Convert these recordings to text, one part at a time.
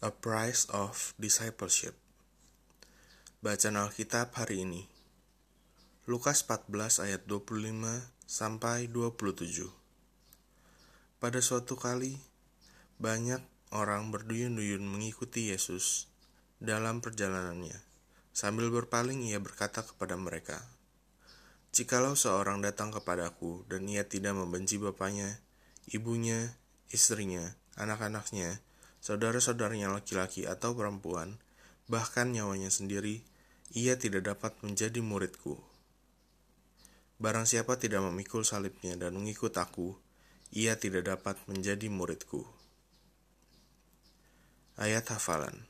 A Price of Discipleship. Bacaan Alkitab hari ini. Lukas 14 ayat 25 sampai 27 Pada suatu kali banyak orang berduyun-duyun mengikuti Yesus dalam perjalanannya. Sambil berpaling ia berkata kepada mereka Jikalau seorang datang kepadaku dan ia tidak membenci bapaknya, ibunya, istrinya, anak-anaknya, saudara-saudaranya laki-laki atau perempuan, bahkan nyawanya sendiri, ia tidak dapat menjadi muridku. Barang siapa tidak memikul salibnya dan mengikut aku, ia tidak dapat menjadi muridku. Ayat hafalan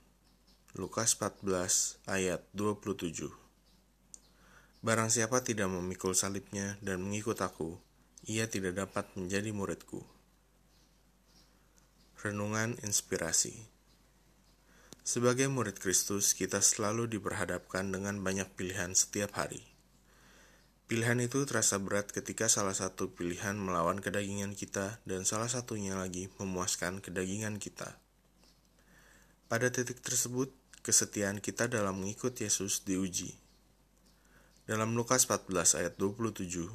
Lukas 14 ayat 27 Barang siapa tidak memikul salibnya dan mengikut aku, ia tidak dapat menjadi muridku. Renungan Inspirasi Sebagai murid Kristus, kita selalu diperhadapkan dengan banyak pilihan setiap hari. Pilihan itu terasa berat ketika salah satu pilihan melawan kedagingan kita dan salah satunya lagi memuaskan kedagingan kita. Pada titik tersebut, kesetiaan kita dalam mengikut Yesus diuji. Dalam Lukas 14 ayat 27,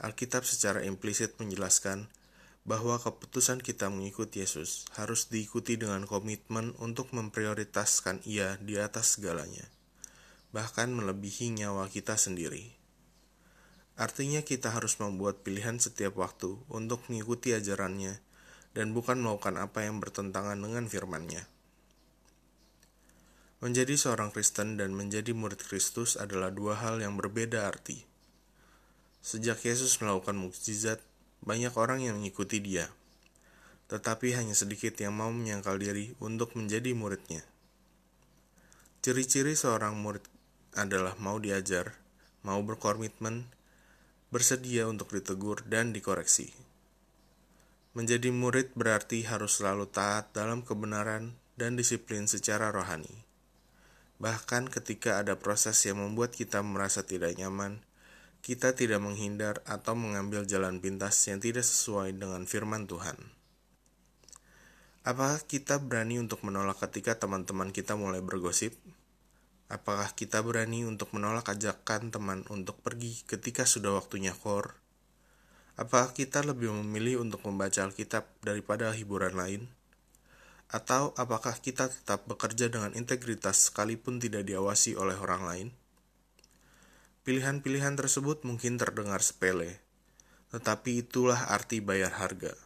Alkitab secara implisit menjelaskan bahwa keputusan kita mengikuti Yesus harus diikuti dengan komitmen untuk memprioritaskan Ia di atas segalanya, bahkan melebihi nyawa kita sendiri. Artinya, kita harus membuat pilihan setiap waktu untuk mengikuti ajarannya dan bukan melakukan apa yang bertentangan dengan firman-Nya. Menjadi seorang Kristen dan menjadi murid Kristus adalah dua hal yang berbeda arti. Sejak Yesus melakukan mukjizat, banyak orang yang mengikuti dia, tetapi hanya sedikit yang mau menyangkal diri untuk menjadi muridnya. Ciri-ciri seorang murid adalah mau diajar, mau berkomitmen, bersedia untuk ditegur dan dikoreksi. Menjadi murid berarti harus selalu taat dalam kebenaran dan disiplin secara rohani. Bahkan ketika ada proses yang membuat kita merasa tidak nyaman, kita tidak menghindar atau mengambil jalan pintas yang tidak sesuai dengan firman Tuhan. Apakah kita berani untuk menolak ketika teman-teman kita mulai bergosip? Apakah kita berani untuk menolak ajakan teman untuk pergi ketika sudah waktunya kor? Apakah kita lebih memilih untuk membaca Alkitab daripada hiburan lain? Atau apakah kita tetap bekerja dengan integritas sekalipun tidak diawasi oleh orang lain? Pilihan-pilihan tersebut mungkin terdengar sepele, tetapi itulah arti bayar harga.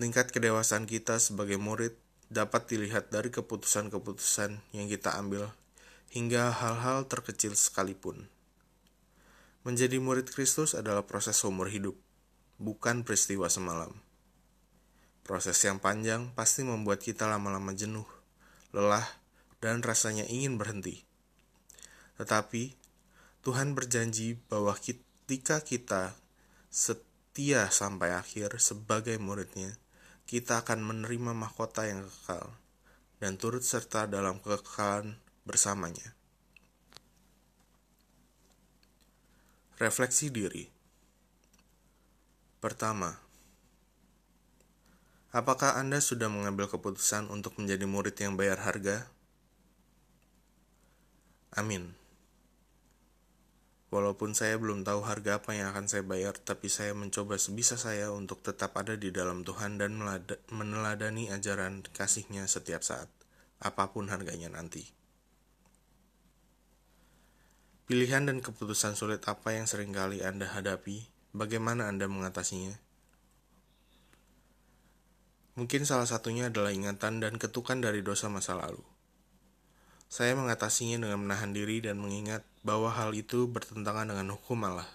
Tingkat kedewasaan kita sebagai murid dapat dilihat dari keputusan-keputusan yang kita ambil hingga hal-hal terkecil sekalipun. Menjadi murid Kristus adalah proses umur hidup, bukan peristiwa semalam. Proses yang panjang pasti membuat kita lama-lama jenuh, lelah, dan rasanya ingin berhenti. Tetapi Tuhan berjanji bahwa ketika kita setia sampai akhir sebagai muridnya, kita akan menerima mahkota yang kekal dan turut serta dalam kekekalan bersamanya. Refleksi diri Pertama, apakah Anda sudah mengambil keputusan untuk menjadi murid yang bayar harga? Amin. Walaupun saya belum tahu harga apa yang akan saya bayar, tapi saya mencoba sebisa saya untuk tetap ada di dalam Tuhan dan meneladani ajaran kasihnya setiap saat, apa pun harganya nanti. Pilihan dan keputusan sulit apa yang sering kali Anda hadapi, bagaimana Anda mengatasinya? Mungkin salah satunya adalah ingatan dan ketukan dari dosa masa lalu. Saya mengatasinya dengan menahan diri dan mengingat bahwa hal itu bertentangan dengan hukum Allah.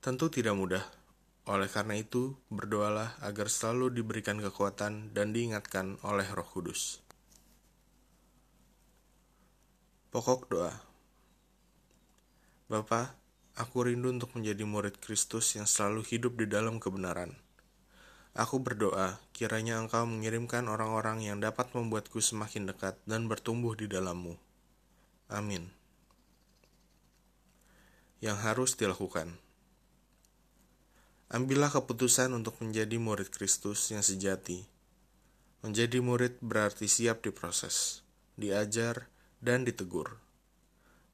Tentu tidak mudah. Oleh karena itu, berdoalah agar selalu diberikan kekuatan dan diingatkan oleh Roh Kudus. Pokok doa. Bapa, aku rindu untuk menjadi murid Kristus yang selalu hidup di dalam kebenaran. Aku berdoa, kiranya Engkau mengirimkan orang-orang yang dapat membuatku semakin dekat dan bertumbuh di dalammu. Amin. Yang harus dilakukan Ambillah keputusan untuk menjadi murid Kristus yang sejati. Menjadi murid berarti siap diproses, diajar, dan ditegur.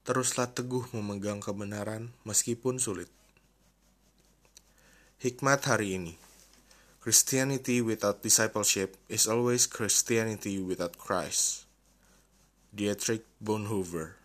Teruslah teguh memegang kebenaran meskipun sulit. Hikmat hari ini Christianity without discipleship is always Christianity without Christ. Dietrich Bonhoeffer